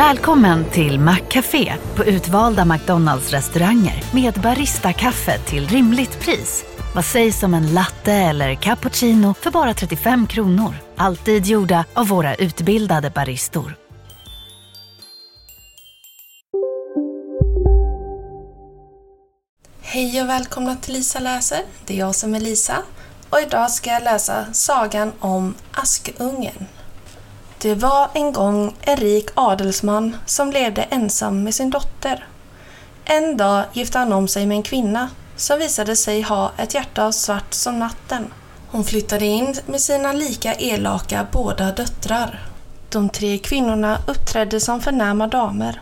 Välkommen till Maccafé på utvalda McDonalds restauranger med Baristakaffe till rimligt pris. Vad sägs om en latte eller cappuccino för bara 35 kronor? Alltid gjorda av våra utbildade baristor. Hej och välkomna till Lisa läser. Det är jag som är Lisa och idag ska jag läsa sagan om Askungen. Det var en gång en rik adelsman som levde ensam med sin dotter. En dag gifte han om sig med en kvinna som visade sig ha ett hjärta av svart som natten. Hon flyttade in med sina lika elaka båda döttrar. De tre kvinnorna uppträdde som förnäma damer.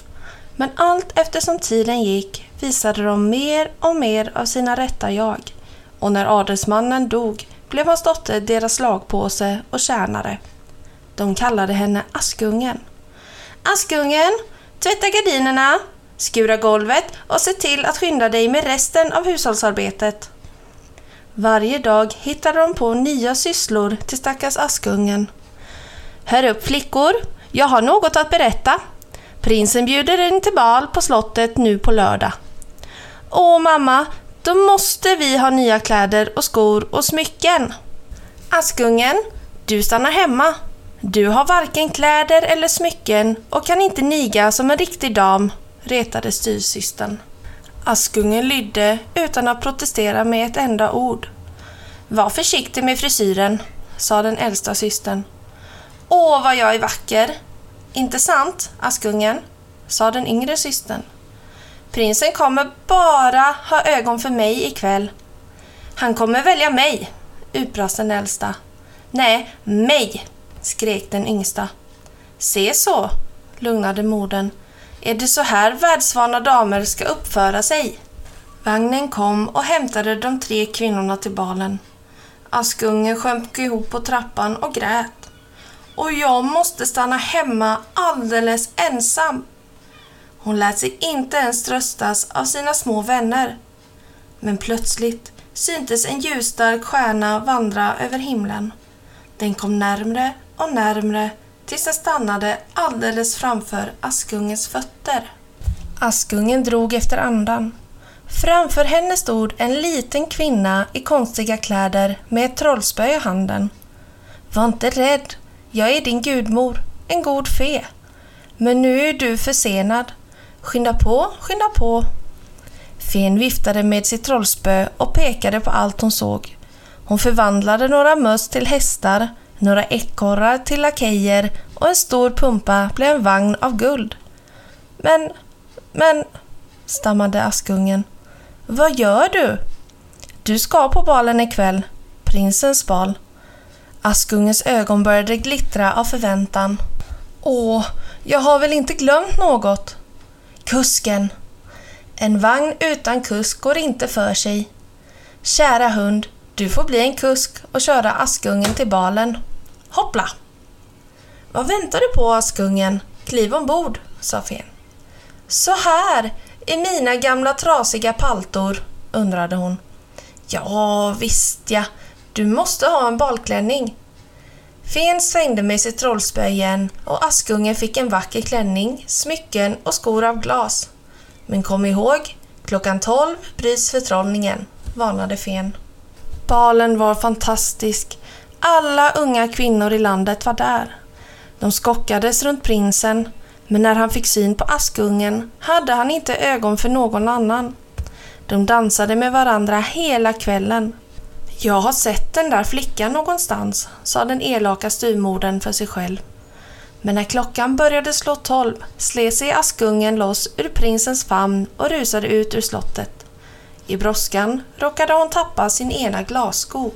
Men allt eftersom tiden gick visade de mer och mer av sina rätta jag. Och när adelsmannen dog blev hans dotter deras slagpåse och tjänare. De kallade henne Askungen. Askungen, tvätta gardinerna, skura golvet och se till att skynda dig med resten av hushållsarbetet. Varje dag hittade de på nya sysslor till stackars Askungen. Hör upp flickor, jag har något att berätta. Prinsen bjuder in till bal på slottet nu på lördag. Åh mamma, då måste vi ha nya kläder och skor och smycken. Askungen, du stannar hemma. Du har varken kläder eller smycken och kan inte niga som en riktig dam, retade styrsystern. Askungen lydde utan att protestera med ett enda ord. Var försiktig med frisyren, sa den äldsta systern. Åh, vad jag är vacker! Inte sant, Askungen? sa den yngre systern. Prinsen kommer bara ha ögon för mig ikväll. Han kommer välja mig, utbrast den äldsta. Nej, mig, skrek den yngsta. Se så, lugnade modern. Är det så här världsvana damer ska uppföra sig? Vagnen kom och hämtade de tre kvinnorna till balen. Askungen sjönk ihop på trappan och grät. Och jag måste stanna hemma alldeles ensam. Hon lät sig inte ens tröstas av sina små vänner. Men plötsligt syntes en ljusstark stjärna vandra över himlen. Den kom närmre och närmre tills den stannade alldeles framför Askungens fötter. Askungen drog efter andan. Framför henne stod en liten kvinna i konstiga kläder med ett trollspö i handen. Var inte rädd, jag är din gudmor, en god fe. Men nu är du försenad. Skynda på, skynda på. Fen viftade med sitt trollspö och pekade på allt hon såg. Hon förvandlade några möss till hästar, några ekorrar till lakejer och en stor pumpa blev en vagn av guld. Men, men, stammade Askungen. Vad gör du? Du ska på balen ikväll. Prinsens bal. Askungens ögon började glittra av förväntan. Åh, jag har väl inte glömt något? Kusken. En vagn utan kusk går inte för sig. Kära hund, du får bli en kusk och köra Askungen till balen. Hoppla! Vad väntar du på Askungen? Kliv ombord, sa Fen. Så här, i mina gamla trasiga paltor, undrade hon. Ja, visst ja, du måste ha en balklänning. Fen svängde med sitt trollspö igen och Askungen fick en vacker klänning, smycken och skor av glas. Men kom ihåg, klockan tolv bryts förtrollningen, varnade Fen. Balen var fantastisk. Alla unga kvinnor i landet var där. De skockades runt prinsen, men när han fick syn på Askungen hade han inte ögon för någon annan. De dansade med varandra hela kvällen. Jag har sett den där flickan någonstans, sa den elaka styvmodern för sig själv. Men när klockan började slå tolv slet sig Askungen loss ur prinsens famn och rusade ut ur slottet. I brådskan råkade hon tappa sin ena glassko.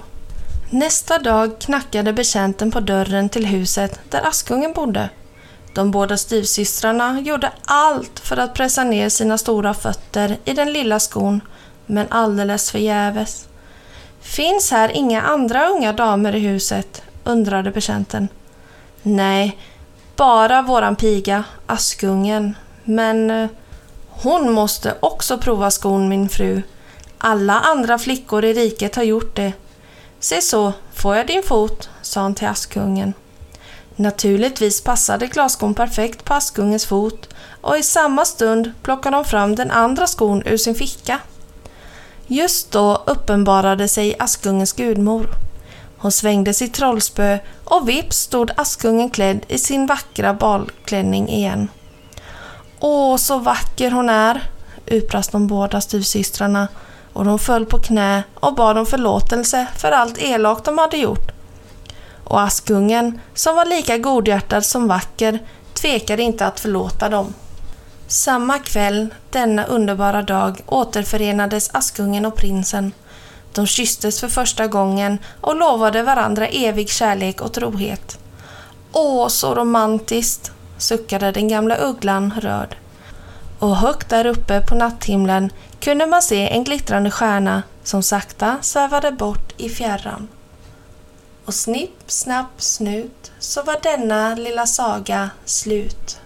Nästa dag knackade betjänten på dörren till huset där Askungen bodde. De båda styvsystrarna gjorde allt för att pressa ner sina stora fötter i den lilla skon, men alldeles förgäves. Finns här inga andra unga damer i huset? undrade betjänten. Nej, bara våran piga, Askungen. Men eh, hon måste också prova skon, min fru. Alla andra flickor i riket har gjort det. Se så, får jag din fot, sa han till Askungen. Naturligtvis passade glasskon perfekt på Askungens fot och i samma stund plockade de fram den andra skon ur sin ficka. Just då uppenbarade sig Askungens gudmor. Hon svängde sitt trollspö och vips stod Askungen klädd i sin vackra balklänning igen. Åh, så vacker hon är, utbrast de båda styvsystrarna och de föll på knä och bad om förlåtelse för allt elakt de hade gjort. Och Askungen, som var lika godhjärtad som vacker, tvekade inte att förlåta dem. Samma kväll, denna underbara dag, återförenades Askungen och prinsen. De kysstes för första gången och lovade varandra evig kärlek och trohet. Åh, så romantiskt, suckade den gamla ugglan rörd. Och högt där uppe på natthimlen kunde man se en glittrande stjärna som sakta svävade bort i fjärran. Och snipp, snapp, snut så var denna lilla saga slut.